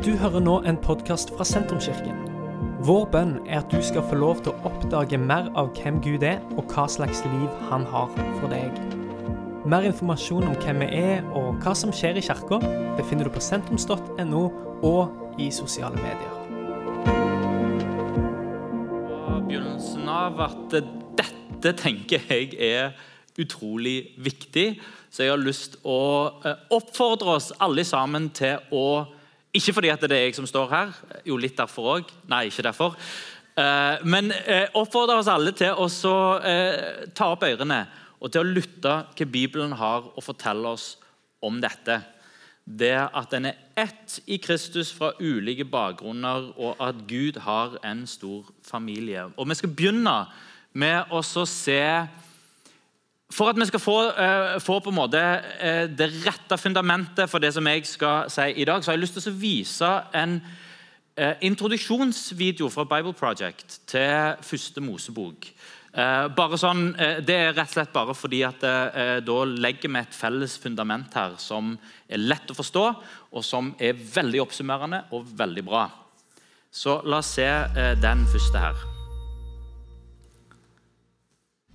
Du hører nå en podkast fra Sentrumskirken. Vår bønn er at du skal få lov til å oppdage mer av hvem Gud er, og hva slags liv han har for deg. Mer informasjon om hvem vi er og hva som skjer i kirka, befinner du på sentrums.no og i sosiale medier. begynnelsen av at dette tenker jeg er utrolig viktig. Så jeg har lyst å eh, oppfordre oss alle sammen til å Ikke fordi det er jeg som står her, jo litt derfor òg. Nei, ikke derfor. Eh, men oppfordrer oss alle til å ta opp ørene og til å lytte hva Bibelen har å fortelle oss om dette. Det at en er ett i Kristus fra ulike bakgrunner, og at Gud har en stor familie. Og Vi skal begynne med å se for at vi skal få, uh, få på en måte uh, det rette fundamentet for det som jeg skal si i dag, så har jeg lyst til å vise en uh, introduksjonsvideo fra Bible Project til første Mosebok. bare sånn, Det er rett og slett bare fordi at da legger vi et felles fundament her som er lett å forstå, og som er veldig oppsummerende og veldig bra. Så la oss se den første her.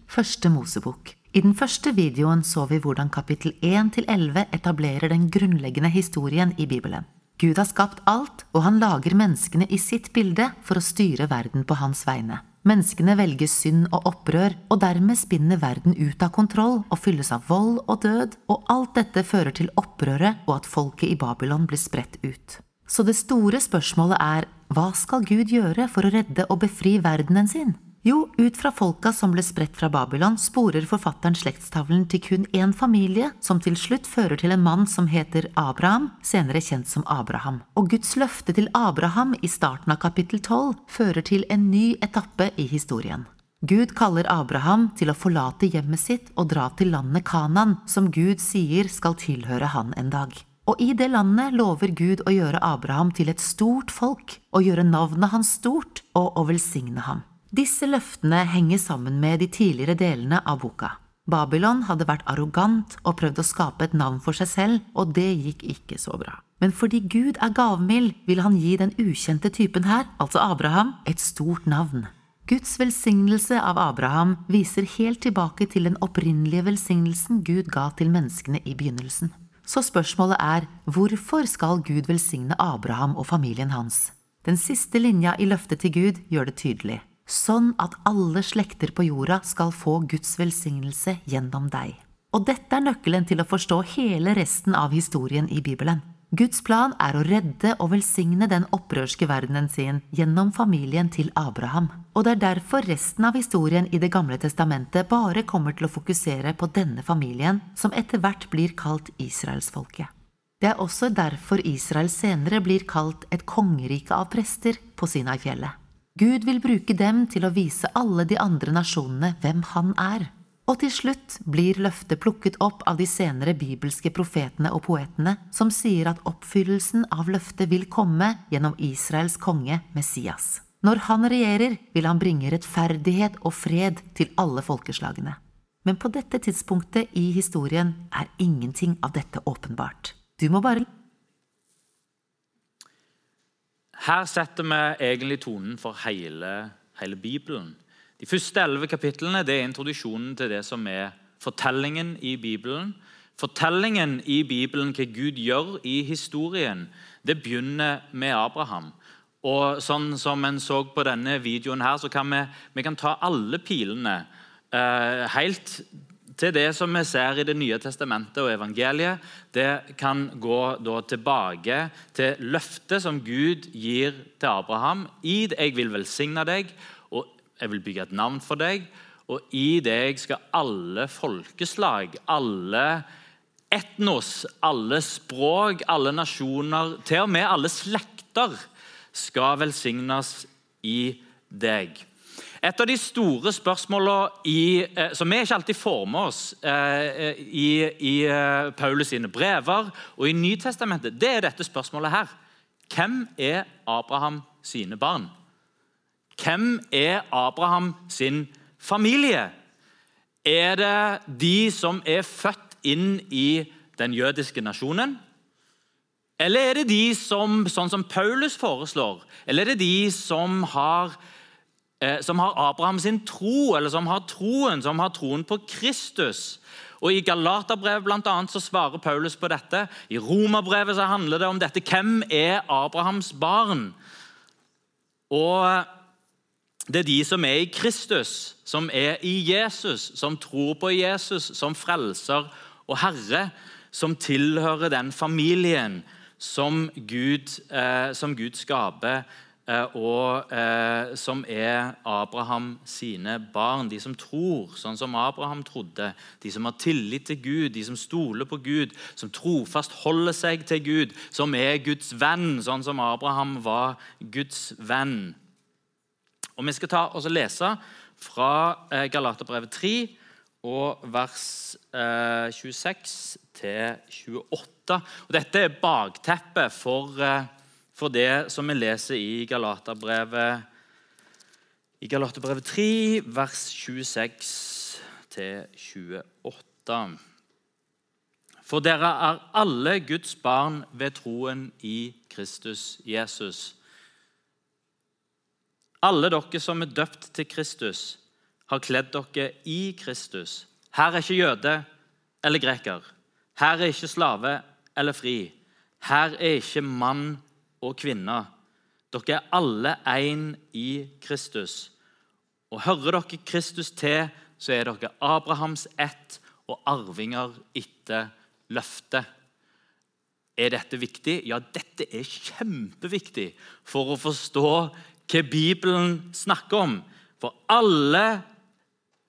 Første Mosebok i den første videoen så vi hvordan kapittel 1-11 etablerer den grunnleggende historien i Bibelen. Gud har skapt alt, og han lager menneskene i sitt bilde for å styre verden på hans vegne. Menneskene velger synd og opprør, og dermed spinner verden ut av kontroll og fylles av vold og død, og alt dette fører til opprøret og at folket i Babylon blir spredt ut. Så det store spørsmålet er hva skal Gud gjøre for å redde og befri verdenen sin? Jo, ut fra folka som ble spredt fra Babylon, sporer forfatteren slektstavlen til kun én familie, som til slutt fører til en mann som heter Abraham, senere kjent som Abraham. Og Guds løfte til Abraham i starten av kapittel 12 fører til en ny etappe i historien. Gud kaller Abraham til å forlate hjemmet sitt og dra til landet Kanan, som Gud sier skal tilhøre han en dag. Og i det landet lover Gud å gjøre Abraham til et stort folk, og gjøre navnet hans stort, og å velsigne ham. Disse løftene henger sammen med de tidligere delene av boka. Babylon hadde vært arrogant og prøvd å skape et navn for seg selv, og det gikk ikke så bra. Men fordi Gud er gavmild, vil han gi den ukjente typen her, altså Abraham, et stort navn. Guds velsignelse av Abraham viser helt tilbake til den opprinnelige velsignelsen Gud ga til menneskene i begynnelsen. Så spørsmålet er hvorfor skal Gud velsigne Abraham og familien hans? Den siste linja i løftet til Gud gjør det tydelig sånn at alle slekter på jorda skal få Guds velsignelse gjennom deg. Og dette er nøkkelen til å forstå hele resten av historien i Bibelen. Guds plan er å redde og velsigne den opprørske verdenen sin gjennom familien til Abraham. Og det er derfor resten av historien i Det gamle testamentet bare kommer til å fokusere på denne familien, som etter hvert blir kalt israelsfolket. Det er også derfor Israel senere blir kalt et kongerike av prester på Sinai-fjellet. Gud vil bruke dem til å vise alle de andre nasjonene hvem han er. Og til slutt blir løftet plukket opp av de senere bibelske profetene og poetene, som sier at oppfyllelsen av løftet vil komme gjennom Israels konge Messias. Når han regjerer, vil han bringe rettferdighet og fred til alle folkeslagene. Men på dette tidspunktet i historien er ingenting av dette åpenbart. Du må bare her setter vi egentlig tonen for hele, hele Bibelen. De første elleve kapitlene det er introduksjonen til det som er fortellingen i Bibelen. Fortellingen i Bibelen, hva Gud gjør i historien, det begynner med Abraham. Og sånn som en så på denne videoen her, så kan vi, vi kan ta alle pilene eh, helt til det som vi ser i Det nye testamentet og evangeliet, det kan gå tilbake til løftet som Gud gir til Abraham. I det jeg vil velsigne deg, og jeg vil bygge et navn for deg. Og i deg skal alle folkeslag, alle etnos, alle språk, alle nasjoner, til og med alle slekter, skal velsignes i deg. Et av de store spørsmålene eh, som vi ikke alltid får med oss eh, i, i eh, Paulus sine brever og i Nytestamentet, det er dette spørsmålet her. Hvem er Abraham sine barn? Hvem er Abraham sin familie? Er det de som er født inn i den jødiske nasjonen? Eller er det de som, sånn som Paulus foreslår? Eller er det de som har, som har Abraham sin tro, eller som har troen, som har troen på Kristus? Og I Galaterbrevet blant annet, så svarer Paulus på dette. I Romerbrevet så handler det om dette. Hvem er Abrahams barn? Og det er de som er i Kristus, som er i Jesus, som tror på Jesus som frelser og Herre, som tilhører den familien som Gud, eh, som Gud skaper, eh, og eh, som er Abraham sine barn. De som tror sånn som Abraham trodde. De som har tillit til Gud, de som stoler på Gud, som trofast holder seg til Gud, som er Guds venn, sånn som Abraham var Guds venn. Og Vi skal ta og lese fra eh, Galaterbrevet 3 og vers 26 eh, til 28. Og dette er bakteppet for, eh, for det som vi leser i Galaterbrevet i Galaterbrevet 3, vers 26-28. For dere er alle Guds barn ved troen i Kristus Jesus. Alle dere som er døpt til Kristus, har kledd dere i Kristus. Her er ikke jøde eller greker. Her er ikke slave eller fri. Her er ikke mann og kvinne. Dere er alle én i Kristus. Og hører dere Kristus til, så er dere Abrahams ett og arvinger etter løftet. Er dette viktig? Ja, dette er kjempeviktig for å forstå hva Bibelen snakker om. For alle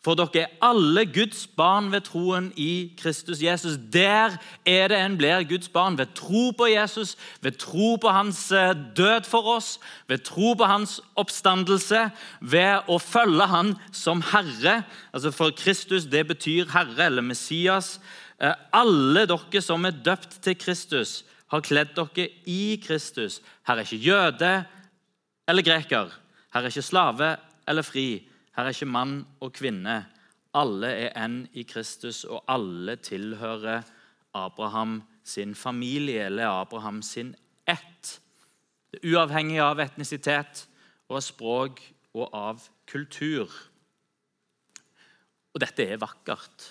for dere er alle Guds barn ved troen i Kristus Jesus. Der er det en blir Guds barn. Ved tro på Jesus, ved tro på hans eh, død for oss, ved tro på hans oppstandelse, ved å følge han som Herre. Altså For Kristus det betyr Herre eller Messias. Eh, alle dere som er døpt til Kristus, har kledd dere i Kristus. Her er ikke jøde eller greker. Her er ikke slave eller fri. Her er ikke mann og kvinne. Alle er en i Kristus, og alle tilhører Abraham sin familie eller Abraham sin ett. Uavhengig av etnisitet og av språk og av kultur. Og dette er vakkert.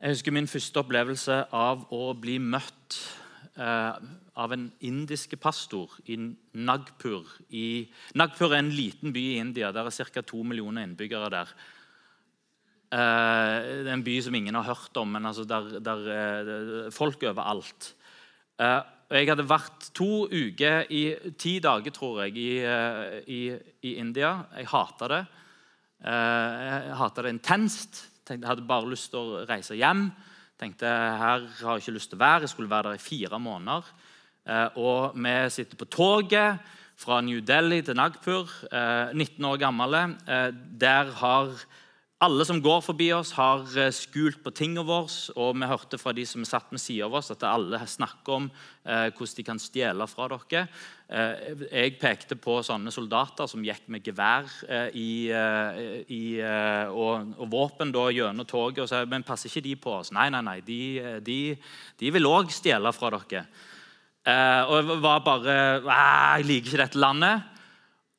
Jeg husker min første opplevelse av å bli møtt av en indiske pastor i Nagpur. I, Nagpur er en liten by i India. Der er ca. to millioner innbyggere der. Eh, det er en by som ingen har hørt om, men altså der, der er folk overalt. Eh, jeg hadde vært to uker, i ti dager, tror jeg, i, i, i India. Jeg hata det. Jeg hata det intenst. Jeg hadde bare lyst til å reise hjem tenkte her har jeg ikke lyst til å være. Jeg skulle være der i fire måneder. Eh, og vi sitter på toget fra New Delhi til Nagpur, 19 eh, år gamle. Eh, der har alle som går forbi oss, har skult på tingene våre. Og vi hørte fra de som satt med siden av oss, at alle snakker om hvordan de kan stjele fra dere. Eh, jeg pekte på sånne soldater som gikk med gevær eh, i, eh, i, og, og, våpen da, gjennom toget. og sa, Men passer ikke de på oss? Nei, nei, nei, de, de, de vil òg stjele fra dere. og jeg var bare Jeg liker ikke dette landet.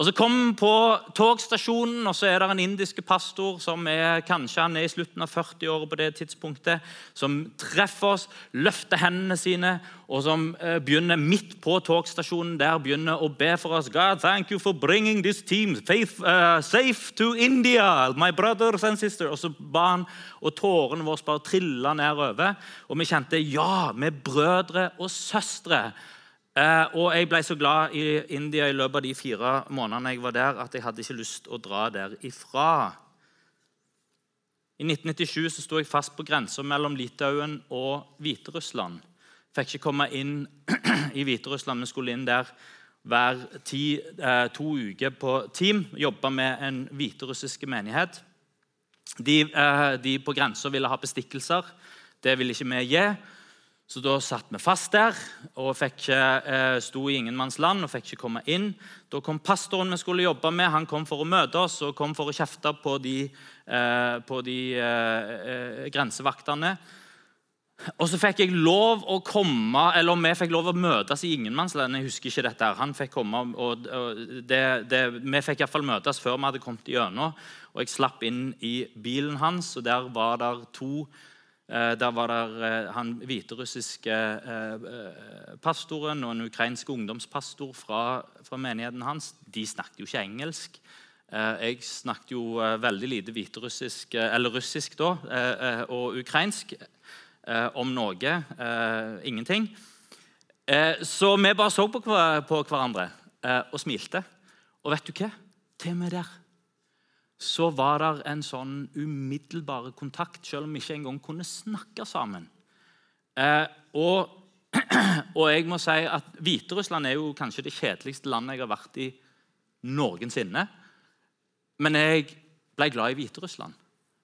Og Så kom vi på togstasjonen, og så er det en indisk pastor som er kanskje han er i slutten av 40-åra på det tidspunktet, som treffer oss, løfter hendene sine, og som eh, begynner midt på togstasjonen der begynner å be for oss. God, thank you for bringing this team faith, uh, safe to India, my brothers and sisters. Og så ba han, og tårene våre bare trilla nedover. Og vi kjente ja, vi er brødre og søstre. Eh, og jeg ble så glad i India i løpet av de fire månedene jeg var der, at jeg hadde ikke lyst å dra derifra. I 1997 så sto jeg fast på grensa mellom Litauen og Hviterussland. Fikk ikke komme inn i Hviterussland, men skulle inn der hver ti, eh, to uker på team. Jobbe med en hviterussisk menighet. De, eh, de på grensa ville ha bestikkelser. Det ville ikke vi gi. Så da satt vi fast der og fikk, eh, sto i ingenmannsland og fikk ikke komme inn. Da kom pastoren vi skulle jobbe med, han kom for å møte oss og kom for å kjefte på de, eh, på de eh, eh, grensevaktene. Og så fikk jeg lov å komme, eller vi fikk lov å møtes i ingenmannsland. Jeg husker ikke dette. Han fikk komme, og det, det, Vi fikk iallfall møtes før vi hadde kommet gjennom. Og jeg slapp inn i bilen hans, og der var det to eh, Der var det eh, han hviterussiske eh, pastoren og en ukrainsk ungdomspastor fra, fra menigheten hans. De snakket jo ikke engelsk. Jeg snakket jo veldig lite hviterussisk, eller russisk da, og ukrainsk om noe. Ingenting. Så vi bare så på, hverandre og smilte. Og vet du hva? Til og med der så var det en sånn umiddelbar kontakt, selv om vi ikke engang kunne snakke sammen. Eh, og, og, jeg må si at Hviterussland er jo kanskje det kjedeligste landet jeg har vært i noensinne. Men jeg ble glad i Hviterussland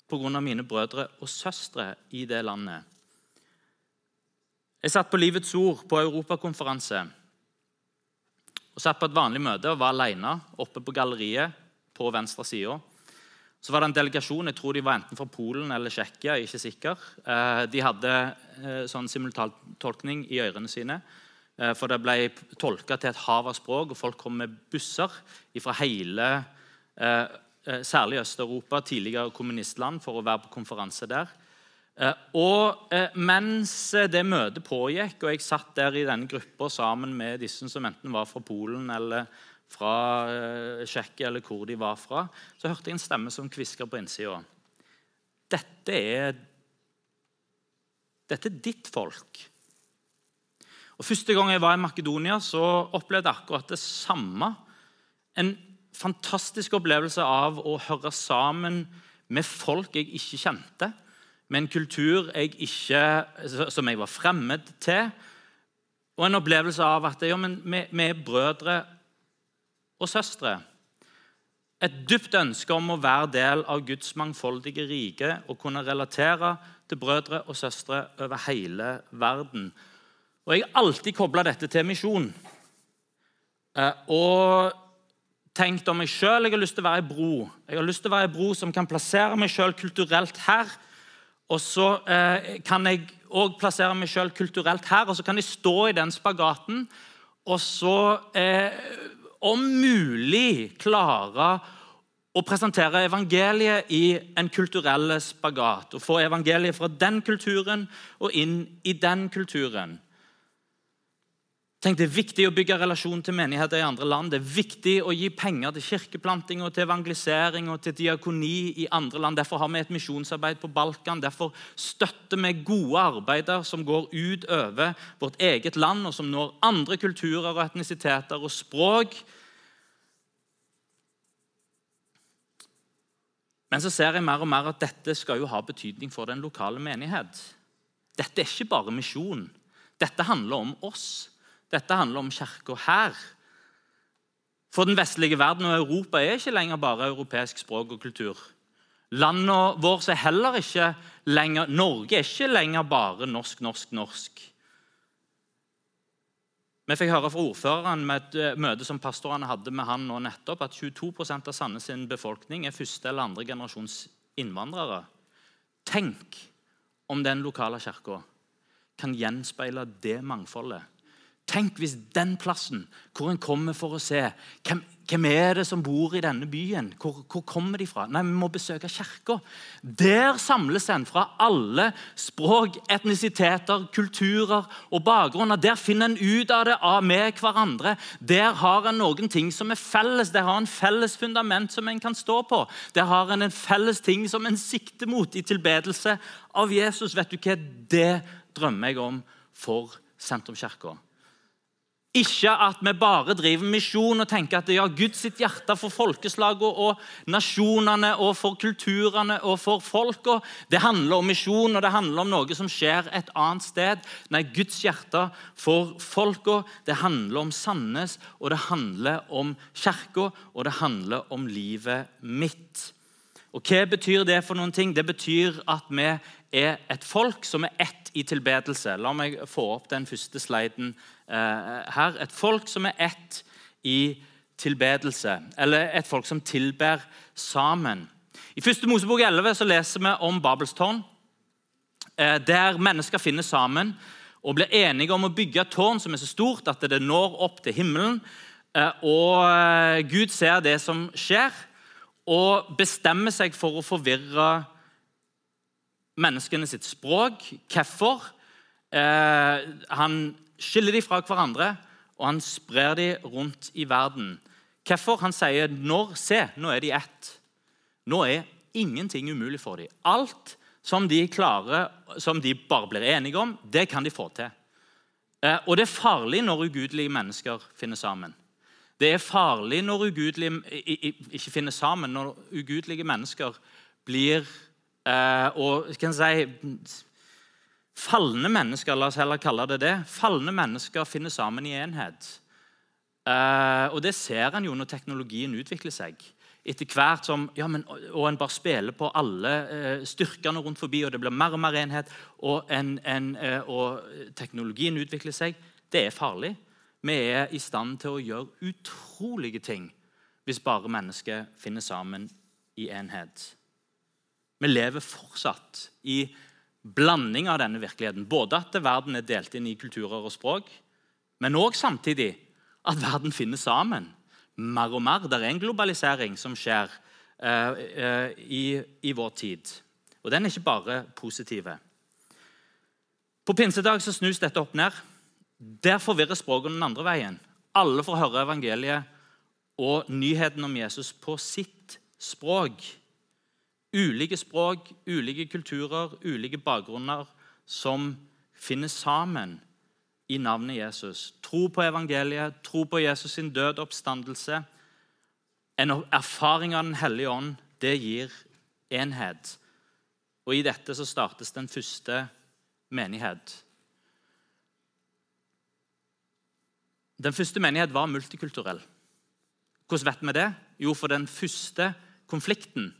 pga. mine brødre og søstre i det landet. Jeg satt på Livets Ord på europakonferanse og satt på et vanlig møte og var alene oppe på galleriet på venstre side. Så var det en delegasjon, jeg tror de var enten fra Polen eller Tsjekkia. ikke sikker. Eh, de hadde eh, sånn simultantolkning i ørene sine. Eh, for det ble tolka til et hav av språk, og folk kom med busser fra hele Særlig Øst-Europa, tidligere kommunistland, for å være på konferanse der. Og Mens det møtet pågikk, og jeg satt der i denne gruppa sammen med disse som enten var fra Polen eller fra eh, Tsjekkia eller hvor de var fra, så hørte jeg en stemme som hviska på innsida. Dette er, dette er ditt folk. Og Første gang jeg var i Makedonia, så opplevde jeg akkurat det samme. En fantastisk opplevelse av å høre sammen med folk jeg ikke kjente. Med en kultur jeg ikke, som jeg var fremmed til. Og en opplevelse av at ja, vi, vi er brødre og søstre. Et dypt ønske om å være del av Guds mangfoldige rike og kunne relatere til brødre og søstre over hele verden. Og Jeg har alltid kobla dette til misjon. Eh, og tenkt om meg sjøl jeg har lyst til å være ei bro. Jeg har lyst til å være ei bro som kan plassere meg sjøl kulturelt her. Og så eh, kan jeg òg plassere meg sjøl kulturelt her, og så kan jeg stå i den spagaten. Og så eh, om mulig klare å presentere evangeliet i en kulturell spagat. Og få evangeliet fra den kulturen og inn i den kulturen. Tenk, Det er viktig å bygge relasjon til menigheter i andre land. Det er viktig å gi penger til kirkeplanting og til evangelisering og til diakoni i andre land. Derfor har vi et misjonsarbeid på Balkan. Derfor støtter vi gode arbeider som går ut over vårt eget land, og som når andre kulturer og etnisiteter og språk. Men så ser jeg mer og mer at dette skal jo ha betydning for den lokale menighet. Dette er ikke bare misjon. Dette handler om oss. Dette handler om kirka her. For den vestlige verden og Europa er ikke lenger bare europeisk språk og kultur. Landet vårt er heller ikke lenger Norge er ikke lenger bare norsk, norsk, norsk. Vi fikk høre fra ordføreren med et eh, møte som pastorene hadde med han nå nettopp, at 22% av Sandnes sin befolkning er første eller andre generasjons innvandrere. Tenk om den lokale kirka kan gjenspeile det mangfoldet Tenk hvis den plassen hvor en kommer for å se hvem, hvem er det som bor i denne byen, hvor, hvor kommer de fra? Nei, Vi må besøke kirka. Der samles en fra alle språk, etnisiteter, kulturer og bakgrunner. Der finner en ut av det av med hverandre. Der har en noen ting som er felles. Der har en felles fundament som en kan stå på. Der har en en felles ting som en sikter mot i tilbedelse av Jesus. Vet du hva? Det drømmer jeg om for Sentrumskirka. Ikke at vi bare driver misjon og tenker at er Guds hjerte for folkeslagene og nasjonene og for kulturene og for folka. Det handler om misjon, og det handler om noe som skjer et annet sted. Nei, Guds hjerte for folka. Det handler om Sandnes, og det handler om kirka, og det handler om livet mitt. Og Hva betyr det for noen ting? Det betyr at vi er et folk som er ett i tilbedelse. La meg få opp den første sliden her et folk som er ett i tilbedelse, eller et folk som tilber sammen. I 1. Mosebok 11 så leser vi om Babels tårn. eh, der mennesker finner sammen og blir enige om å bygge et tårn som er så stort at det når opp til himmelen. Eh, og Gud ser det som skjer, og bestemmer seg for å forvirre menneskene sitt språk. Hvorfor? Han skiller de fra hverandre, og han sprer de rundt i verden. Hvorfor? Han sier når, se, nå er de ett. Nå er ingenting umulig for dem. Alt som de klarer, som de bare blir enige om, det kan de få til. Eh, og det er farlig når ugudelige mennesker finner sammen. Det er farlig når ugudelige ikke finner sammen, når ugudelige mennesker blir eh, og kan si, Falne mennesker, la oss heller kalle det det. Falne mennesker finner sammen i enhet. Uh, og Det ser en jo når teknologien utvikler seg. Etter hvert som, ja, men, Og en bare spiller på alle uh, styrkene rundt forbi, og det blir mer og mer enhet, og, en, en, uh, og teknologien utvikler seg. Det er farlig. Vi er i stand til å gjøre utrolige ting hvis bare mennesker finner sammen i enhet. Vi lever fortsatt i blanding av denne virkeligheten. Både at verden er delt inn i kulturer og språk, men òg samtidig at verden finner sammen mer og mer. Det er en globalisering som skjer uh, uh, i, i, vår tid. Og den er ikke bare positiv. På pinsedag så snus dette opp ned. Der forvirrer språket den andre veien. Alle får høre evangeliet og nyheten om Jesus på sitt språk. Ulike språk, ulike kulturer, ulike bakgrunner som finner sammen i navnet Jesus. Tro på evangeliet, tro på Jesus sin død oppstandelse. En erfaring av Den hellige ånd, det gir enhet. Og I dette så startes den første menighet. Den første menighet var multikulturell. Hvordan vet vi det? Jo, for den første konflikten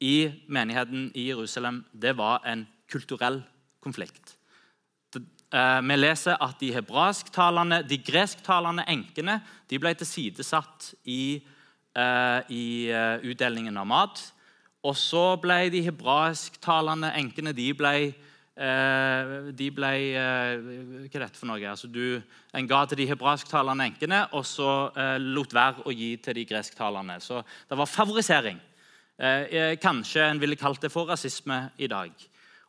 i menigheten i Jerusalem, det var en kulturell konflikt. Eh, vi leser at de hebraisktalende, de gresktalende enkene de ble tilsidesatt i, uh, i uh, utdelingen av mat. Og så ble de hebraisktalende enkene de ble, de ble Hva er dette for noe? Altså, du, en ga til de hebraisktalende enkene, og så lot være å gi til de gresktalende. Så det var favorisering. Eh, kanskje en ville kalt det for rasisme i dag.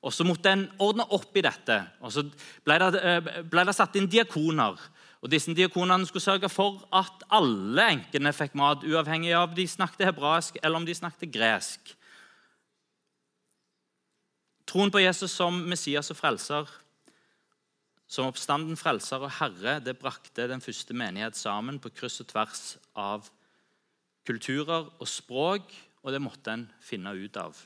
Og Så måtte en ordne opp i dette. og Så ble det, eh, ble det satt inn diakoner. Og disse Diakonene skulle sørge for at alle enkene fikk mat, uavhengig av om de snakket hebraisk eller om de snakket gresk. Troen på Jesus som Messias og frelser, som oppstanden frelser og herre, det brakte den første menighet sammen på kryss og tvers av kulturer og språk og det måtte en finne ut av.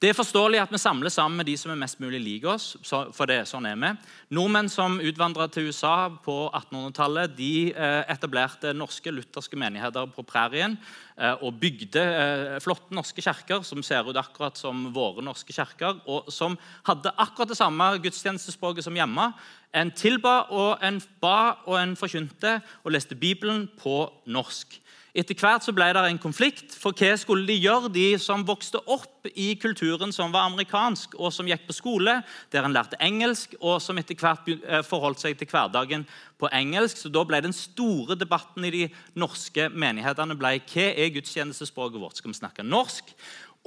Det er forståelig at vi samler sammen med de som er mest mulig lik oss. for det, sånn er vi. Nordmenn som utvandra til USA på 1800-tallet, de eh, etablerte norske lutherske menigheter på prærien eh, og bygde eh, flotte norske kirker som ser ut akkurat som våre norske kirker, og som hadde akkurat det samme gudstjenestespråket som hjemme. En tilba, og en ba, og en forkynte og leste Bibelen på norsk. Etter hvert så ble det en konflikt, for hva skulle de gjøre, de som vokste opp i kulturen som var amerikansk, og som gikk på skole, der en lærte engelsk, og som etter hvert eh, forholdt seg til hverdagen på engelsk. Så Da ble den store debatten i de norske menighetene ble, hva er gudstjenestespråket vårt. Skal vi snakke norsk?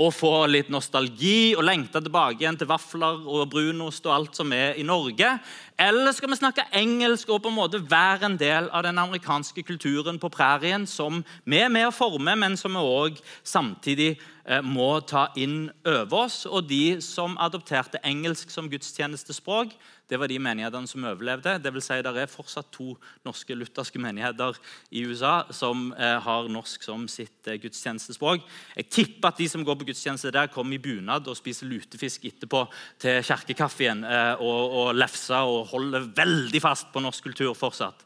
Og få litt nostalgi og lengte tilbake igjen til vafler og brunost og alt som er i Norge? Eller skal vi snakke engelsk og på en måte være en del av den amerikanske kulturen på prærien, som vi er med å forme, men som vi òg samtidig Eh, må ta inn over oss. Og de som adopterte engelsk som gudstjenestespråk, det var de menighetene som overlevde. Det vil si, det er fortsatt to norske lutherske menigheter i USA som eh, har norsk som sitt eh, gudstjenestespråk. Jeg tipper at de som går på gudstjeneste der, kommer i bunad og spiser lutefisk etterpå til kirkekaffen eh, og, og lefser og holder veldig fast på norsk kultur fortsatt.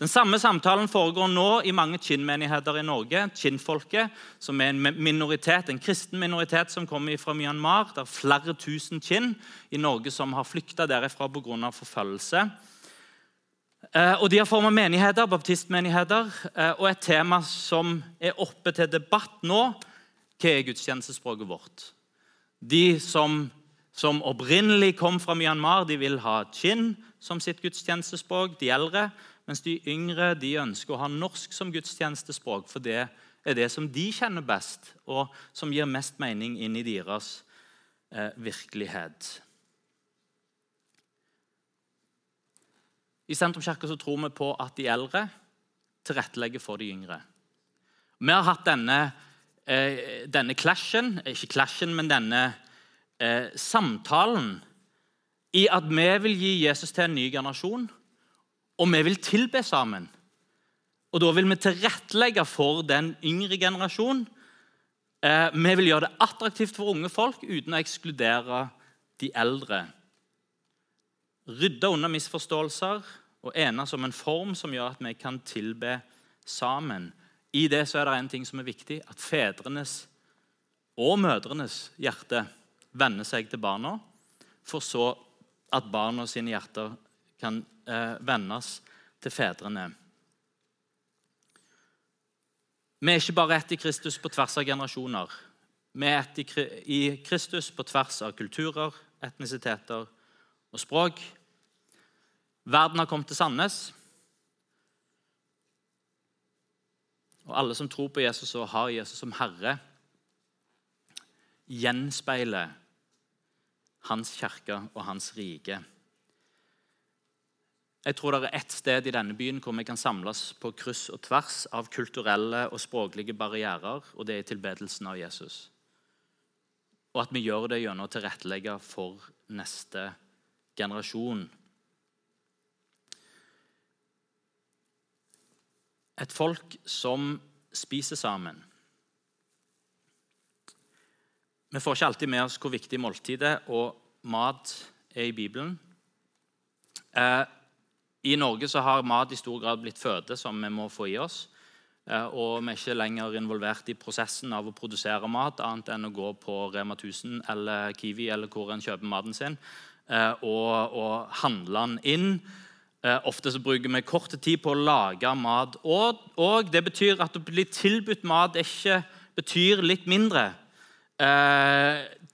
Den samme samtalen foregår nå i mange Chin-menigheter i Norge. Chin-folket, som er en minoritet, en kristen minoritet som kommer fra Myanmar. Det er flere tusen Chin i Norge som har flykta derifra pga. forfølgelse. Eh, og De har formet menigheter, baptistmenigheter, eh, og et tema som er oppe til debatt nå, hva er gudstjenestespråket vårt? De som som opprinnelig kom fra Myanmar, de vil ha chin som sitt gudstjenestespråk, de eldre. Mens de yngre de ønsker å ha norsk som gudstjenestespråk, for det er det som de kjenner best, og som gir mest mening inn i deres eh, virkelighet. I Sentrumskirka tror vi på at de eldre tilrettelegger for de yngre. Vi har hatt denne, eh, denne clashen, ikke clashen, men denne eh, samtalen i at vi vil gi Jesus til en ny generasjon, og vi vil tilbe sammen. Og Da vil vi tilrettelegge for den yngre generasjonen. Vi vil gjøre det attraktivt for unge folk uten å ekskludere de eldre rydde unna misforståelser og enes om en form som gjør at vi kan tilbe sammen. I det så er det en ting som er viktig, at fedrenes og mødrenes hjerte vender seg til barna, for så at barna sine hjerter kan eh, vendes til fedrene. Vi er ikke bare ett i Kristus på tvers av generasjoner. Vi er ett i Kristus på tvers av kulturer, etnisiteter og språk. Verden har kommet til Sandnes. Og alle som tror på Jesus og har Jesus som Herre, gjenspeiler hans kirke og hans rike. Jeg tror det er ett sted i denne byen hvor vi kan samles på kryss og tvers av kulturelle og språklige barrierer, og det er tilbedelsen av Jesus. Og at vi gjør det gjennom å tilrettelegge for neste generasjon. Et folk som spiser sammen. Vi får ikke alltid med oss hvor viktig måltidet og mat er i Bibelen. Eh, I Norge så har mat i stor grad blitt føde som vi må få i oss. Eh, og vi er ikke lenger involvert i prosessen av å produsere mat, annet enn å gå på Rema 1000 eller Kiwi eller hvor en kjøper maten sin, eh, og, og handle den inn. Eh, ofte så bruker vi kort tid på å lage mat. Og, og det betyr at å bli tilbudt mat ikke betyr litt mindre.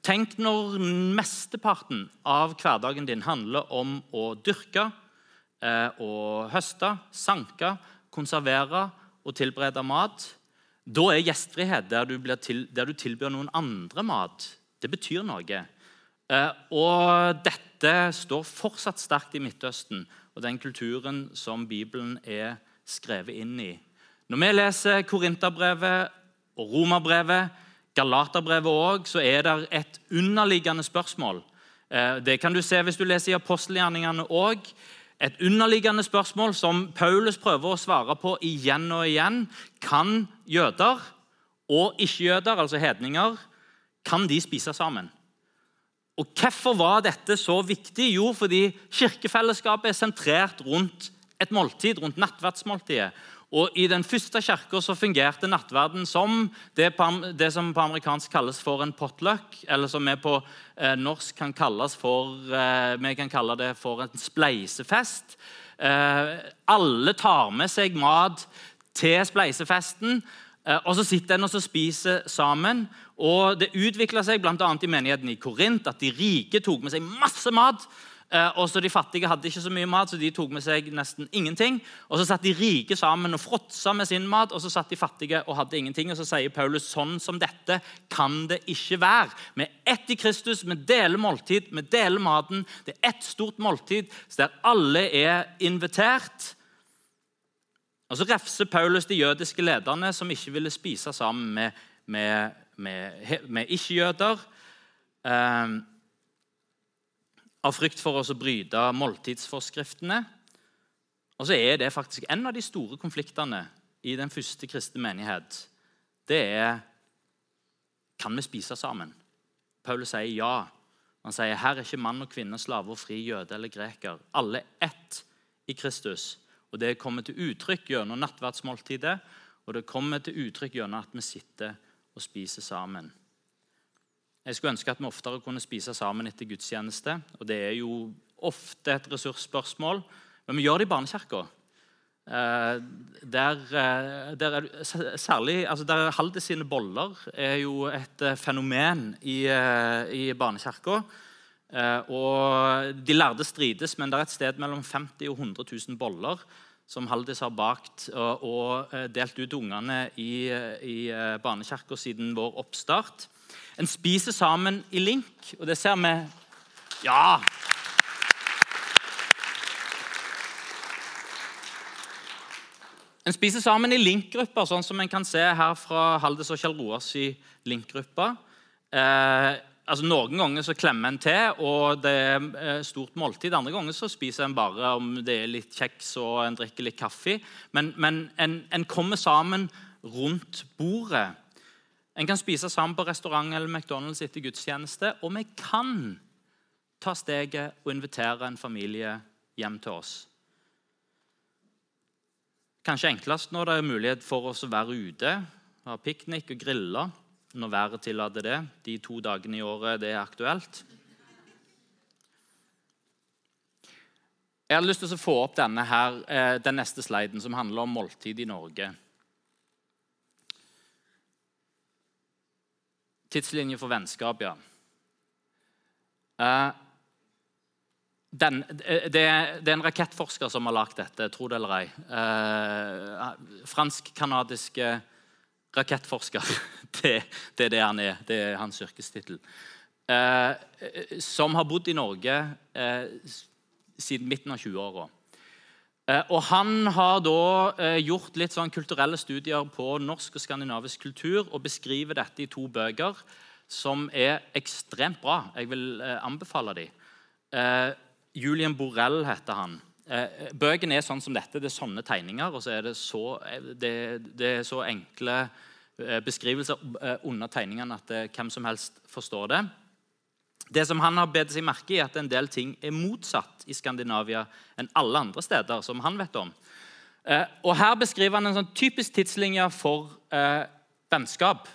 Tenk når mesteparten av hverdagen din handler om å dyrke, og høste, sanke, konservere og tilberede mat. Da er gjestfrihet der du, til, der du tilbyr noen andre mat. Det betyr noe. Eh, og dette står fortsatt sterkt i Midtøsten og den kulturen som Bibelen er skrevet inn i. Når vi leser Korinterbrevet og Romerbrevet, Galaterbrevet òg, så er det et underliggende spørsmål. Eh, det kan du se hvis du leser i apostelgjerningene òg. Et underliggende spørsmål som Paulus prøver å svare på igjen og igjen. Kan jøder og ikke-jøder, altså hedninger, kan de spise sammen? Og Hvorfor var dette så viktig? Jo, fordi kirkefellesskapet er sentrert rundt et måltid, rundt nattverdsmåltidet. Og I den første kirka fungerte nattverden som det, det, som på amerikansk kalles for en potluck, eller som vi på eh, norsk kan for eh, kan kalle det for en spleisefest. Eh, alle tar med seg mat til spleisefesten. Eh, og Så sitter en og spiser sammen. og Det utvikla seg bl.a. i menigheten i Korint at de rike tok med seg masse mat. Eh, og så De fattige hadde ikke så mye mat, så de tok med seg nesten ingenting. Og Så satt de rike sammen og fråtsa med sin mat, og så satt de fattige og hadde ingenting. Og Så sier Paulus sånn som dette kan det ikke være. Vi er ett i Kristus, vi deler måltid, vi deler maten. Det er ett stort måltid der alle er invitert. Og Så refser Paulus de jødiske lederne som ikke ville spise sammen med, med, med, med ikke-jøder. Eh, av frykt for å bryte måltidsforskriftene. Og så er det faktisk en av de store konfliktene i den første kristne menighet. Det er kan vi spise sammen. Paulus sier ja. Han sier her er ikke mann og kvinne, slave og fri, jøde eller greker. Alle ett i Kristus. Og Det kommer til uttrykk gjennom nattverdsmåltidet, og det kommer til uttrykk gjennom at vi sitter og spiser sammen. Jeg skulle ønske at vi oftere kunne spise sammen etter gudstjeneste. og Det er jo ofte et ressursspørsmål, men vi gjør det i barnekirka. Eh, der, eh, der er, særlig, altså der Halde sine boller er jo et eh, fenomen i, i barnekirka. De lærde strides, men det er et sted mellom 50 og 100 000 boller som Haldis har bakt og, og delt ut til ungene i, i barnekirka siden vår oppstart. En spiser sammen i link, og det ser vi Ja! En spiser sammen i link-grupper, sånn som en kan se her fra Haldes og Kjell Roas i linkgruppa. Eh, altså Noen ganger så klemmer en til, og det er eh, stort måltid. Andre ganger så spiser en bare om det er litt kjeks og en drikker litt kaffe. Men, men en, en, kommer sammen rundt bordet. En kan spise sammen på restaurant eller McDonald's etter gudstjeneste. Og vi kan ta steget og invitere en familie hjem til oss. Kanskje enklest når det er mulighet for oss å være ute, ha piknik og grille når været tillater det, de to dagene i året det er aktuelt. Jeg har lyst til å få opp denne her, eh, den neste sliden, som handler om måltid i Norge. Tidslinje for vennskap, ja. Eh, den, det, det, er en rakettforsker som har lagd dette, tro det eller ei. Eh, Fransk-kanadisk rakettforsker. Det, det, er det han er. Det er hans yrkestittel. Eh, som har bodd i Norge eh, siden midten av 20-åra. Eh, og Han har da eh, gjort litt sånn kulturelle studier på norsk og skandinavisk kultur og beskriver dette i to bøker som er ekstremt bra. Jeg vil eh, anbefale dem. Julian Borrell heter han. Bøkene er sånn som dette. Det er sånne tegninger, og så er det så, det, det er så enkle beskrivelser under tegningene at hvem som helst forstår det. Det som Han har bedt seg merke i, er at en del ting er motsatt i Skandinavia enn alle andre steder. som han vet om. Og Her beskriver han en sånn typisk tidslinje for eh, vennskap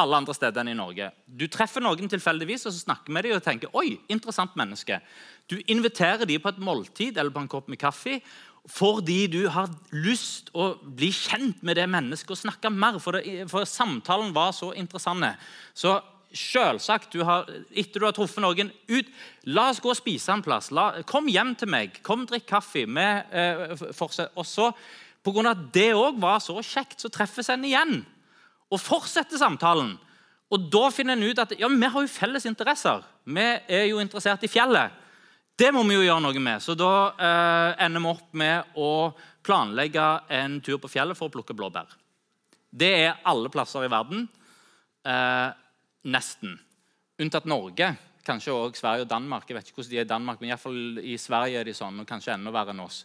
alle andre steder enn i Norge. Du treffer noen tilfeldigvis og så snakker med dem og tenker oi, interessant menneske. Du inviterer dem på et måltid eller på en kopp med kaffe, fordi du har lyst å bli kjent med det mennesket og snakke mer. For, det, for samtalen var så interessant. Så selvsagt, du har, etter du har truffet noen ut, La oss gå og spise en plass. La, kom hjem til meg. Kom, drikk kaffe. Med, eh. Og så, Pga. det òg var så kjekt, så treffes en igjen og fortsetter samtalen. Og Da finner en ut at ja, vi har jo felles interesser. Vi er jo interessert i fjellet. Det må vi jo gjøre noe med. Så da eh, ender vi opp med å planlegge en tur på fjellet for å plukke blåbær. Det er alle plasser i verden. Eh, nesten. Unntatt Norge. Kanskje også Sverige og Danmark. Jeg vet ikke hvordan de er i Danmark, men i, fall i Sverige er de sånn, og kanskje enda verre enn oss.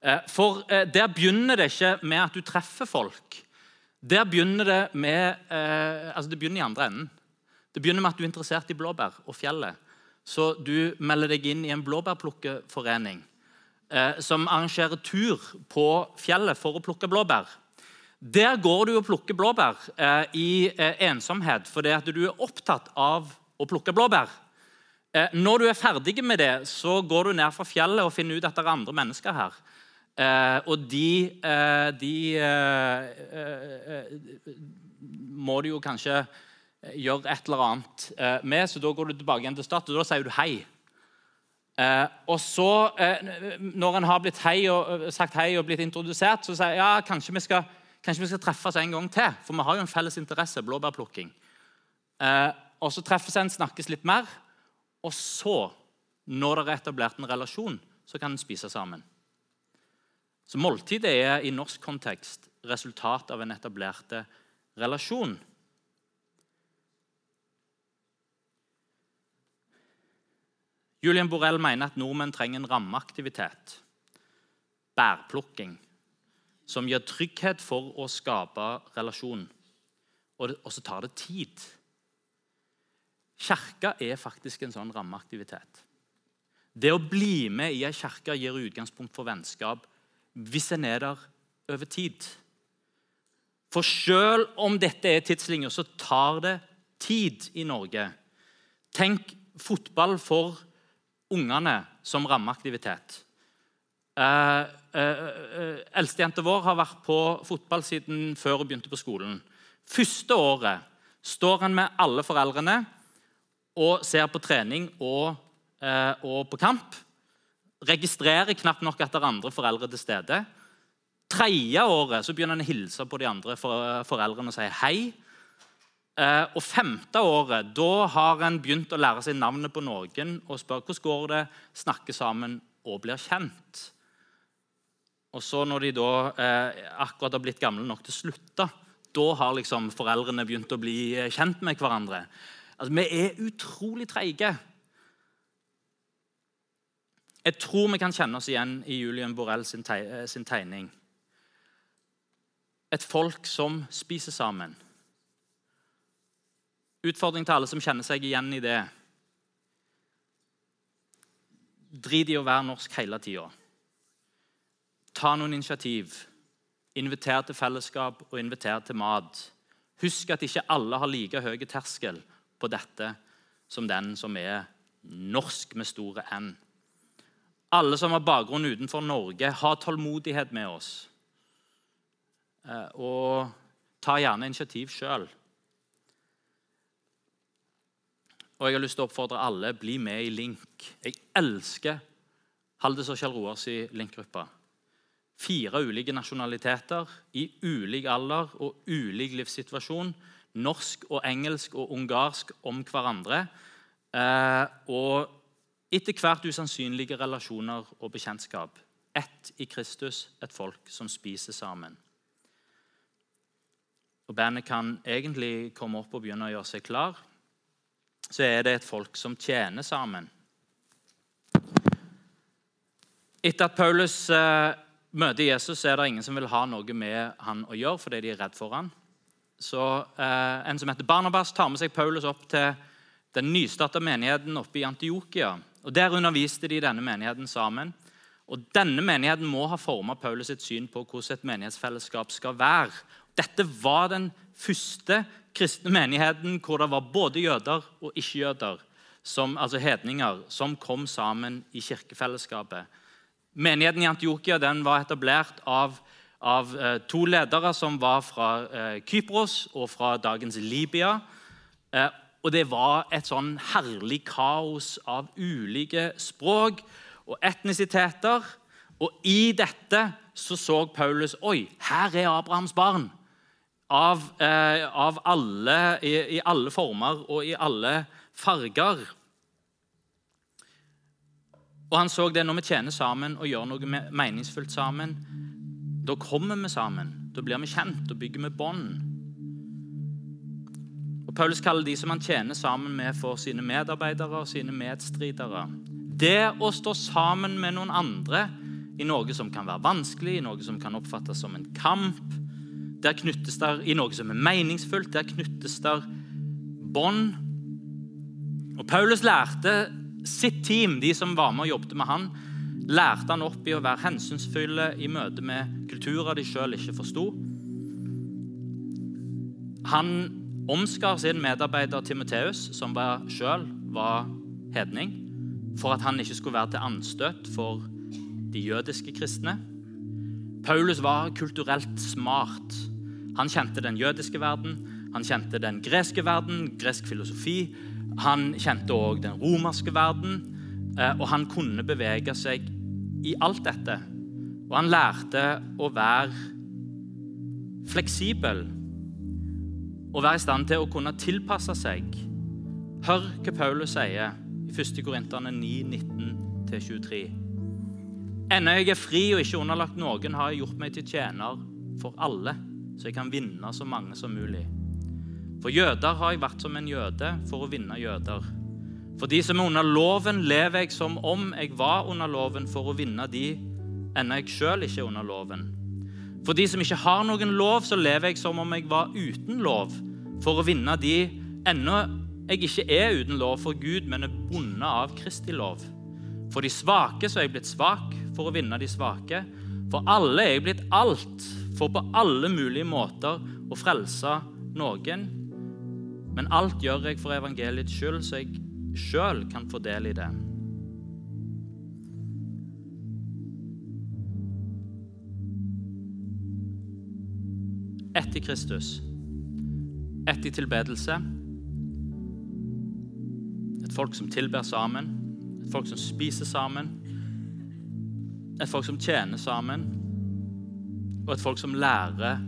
Eh, for eh, der begynner det ikke med at du treffer folk. Der begynner det med eh, altså det begynner i andre enden. Det begynner med at du er interessert i blåbær og fjellet. Så du melder deg inn i en blåbærplukkeforening som arrangerer tur på fjellet for å plukke blåbær. Der går du og plukker blåbær eh, i eh, ensomhet fordi at du er opptatt av å plukke blåbær. Eh, når du er ferdig med det, så går du ned fra fjellet og finner ut at det er andre mennesker her. Eh, og de, eh, de må du jo kanskje gjøre et eller annet eh, med, så da går du tilbake igjen til start, og da sier du hei. Eh, og så, Når en har blitt hei og, sagt hei og blitt introdusert, så sier jeg ja, kanskje vi skal, kanskje vi skal treffes en gang til. For vi har jo en felles interesse, blåbærplukking. og Så treffes en, snakkes litt mer, og så, når det er etablert en relasjon, så kan en spise sammen. Så Måltidet er i norsk kontekst resultat av en etablerte relasjon. Julian Borrell mener at nordmenn trenger en rammeaktivitet, bærplukking, som gir trygghet for å skape relasjon. Og, så tar det tid. Kirka er faktisk en sånn rammeaktivitet. Det å bli med i ei kirke gir utgangspunkt for vennskap hvis en er der over tid. For selv om dette er tidslinja, så tar det tid i Norge. Tenk fotball for ungene som rammeaktivitet. Eh, eh, eh, Eldstejenta vår har vært på fotball siden før hun begynte på skolen. Første året står han med alle foreldrene og ser på trening og, eh, og på kamp. Registrerer knapt nok at det er andre foreldre til stede. Tredje året så begynner han å hilse på de andre foreldrene og si hei. Eh, og femte året da har en begynt å lære seg navnet på noen og spør hvordan går det, snakke sammen og blir kjent. Og så når de da eh, akkurat har blitt gamle nok til å slutte, da har liksom foreldrene begynt å bli eh, kjent med hverandre. Altså, Vi er utrolig treige. Jeg tror vi kan kjenne oss igjen i Julian Borrell sin, teg sin tegning. Et folk som spiser sammen. Utfordring til alle som kjenner seg igjen i det. Drit i å være norsk hele tida. Ta noen initiativ. Inviter til fellesskap og inviter til mat. Husk at ikke alle har like høy terskel på dette som den som er norsk med store N. Alle som har bakgrunn utenfor Norge, ha tålmodighet med oss. Eh, og ta gjerne initiativ sjøl. Og jeg har lyst til å oppfordre alle bli med i Link. Jeg elsker Haldis og Kjell Roars Link-gruppa fire ulike nasjonaliteter i ulik alder og ulik livssituasjon. Norsk og engelsk og ungarsk om hverandre. Eh, og etter hvert usannsynlige relasjoner og bekjentskap. Ett i Kristus, et folk som spiser sammen. Og Bandet kan egentlig komme opp og begynne å gjøre seg klar. Så er det et folk som tjener sammen. Etter at Paulus eh, møter Jesus, er det ingen som vil ha noe med han å gjøre fordi de er redd for han. Så eh, En som heter Barnabas, tar med seg Paulus opp til den nystarta menigheten oppe i Antiokia. Og Der underviste de denne menigheten sammen. Og Denne menigheten må ha forma Paulus sitt syn på hvordan et menighetsfellesskap skal være. Dette var den første kristne menigheten hvor det var både jøder og ikke-jøder, altså hedninger, som kom sammen i kirkefellesskapet. Menigheten i Antiokia var etablert av, av eh, to ledere som var fra eh, Kypros og fra dagens Libya. Eh, og Det var et sånn herlig kaos av ulike språk og etnisiteter. Og i dette så, så Paulus Oi, her er Abrahams barn. Av, eh, av alle, i, i alle former og i alle farger. Og han så det når vi tjener sammen og gjør noe meningsfullt sammen. Da kommer vi sammen. Da blir vi kjent og bygger vi bånd. Og Paulus kaller de som han tjener sammen med, for sine medarbeidere og sine medstridere. Det å stå sammen med noen andre i noe som kan være vanskelig, i noe som kan oppfattes som en kamp, der knyttes der, i noe som er meningsfullt, der knyttes der bånd. Og Paulus lærte sitt team, de som var med og jobbet med han, lærte han opp i å være hensynsfulle i møte med kulturer de sjøl ikke forsto. Han omskar sin medarbeider Timoteus, som sjøl var hedning, for at han ikke skulle være til anstøt for de jødiske kristne. Paulus var kulturelt smart. Han kjente den jødiske verden, han kjente den greske verden, gresk filosofi, han kjente òg den romerske verden, eh, og han kunne bevege seg i alt dette. Og han lærte å være fleksibel og være i stand til å kunne tilpasse seg. Hør hva Paulus sier i 1. Korinterne 9, 19-23. Ennå jeg er fri og ikke underlagt noen, har jeg gjort meg til tjener for alle, så jeg kan vinne så mange som mulig. For jøder har jeg vært som en jøde for å vinne jøder. For de som er under loven, lever jeg som om jeg var under loven for å vinne de, ennå jeg sjøl ikke er under loven. For de som ikke har noen lov, så lever jeg som om jeg var uten lov, for å vinne de, ennå jeg ikke er uten lov for Gud, men er bundet av Kristi lov. For de svake så er jeg blitt svak for å vinne de svake. For alle er jeg blitt alt, for på alle mulige måter å frelse noen. Men alt gjør jeg for evangeliets skyld, så jeg sjøl kan få del i det. Ett i Kristus, ett i tilbedelse, Et folk som tilber sammen. Et folk som spiser sammen. Et folk som tjener sammen. Og et folk som lærer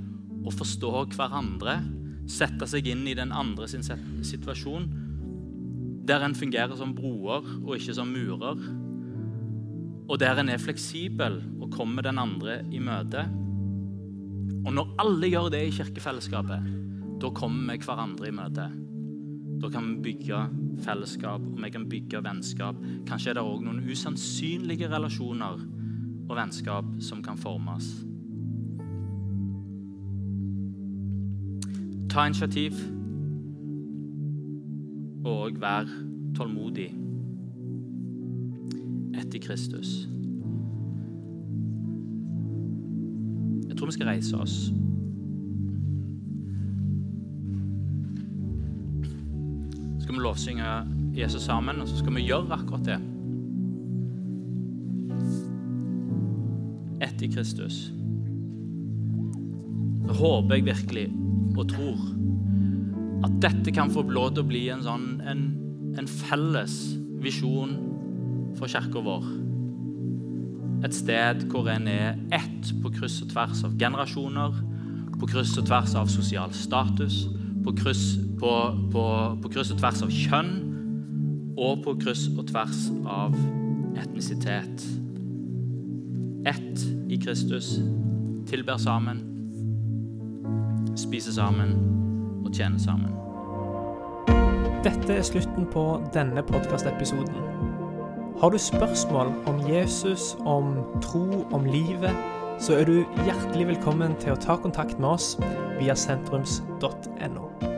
å forstå hverandre. Sette seg inn i den andre sin situasjon. Der en fungerer som broer og ikke som murer. Og der en er fleksibel og kommer den andre i møte. Og når alle gjør det i kirkefellesskapet, da kommer vi hverandre i møte. Da kan vi bygge fellesskap, og vi kan bygge vennskap. Kanskje er det òg noen usannsynlige relasjoner og vennskap som kan formes. Ta initiativ og vær tålmodig etter Kristus. Jeg tror vi skal reise oss. Så skal vi lovsynge Jesus sammen, og så skal vi gjøre akkurat det. Etter Kristus. Så håper jeg virkelig og tror at dette kan få lov til å bli en, sånn, en, en felles visjon for kirka vår. Et sted hvor en er ett på kryss og tvers av generasjoner, på kryss og tvers av sosial status, på kryss, på, på, på kryss og tvers av kjønn og på kryss og tvers av etnisitet. Ett i Kristus, tilber sammen, spiser sammen og tjene sammen. Dette er slutten på denne podkastepisoden. Har du spørsmål om Jesus, om tro, om livet, så er du hjertelig velkommen til å ta kontakt med oss via sentrums.no.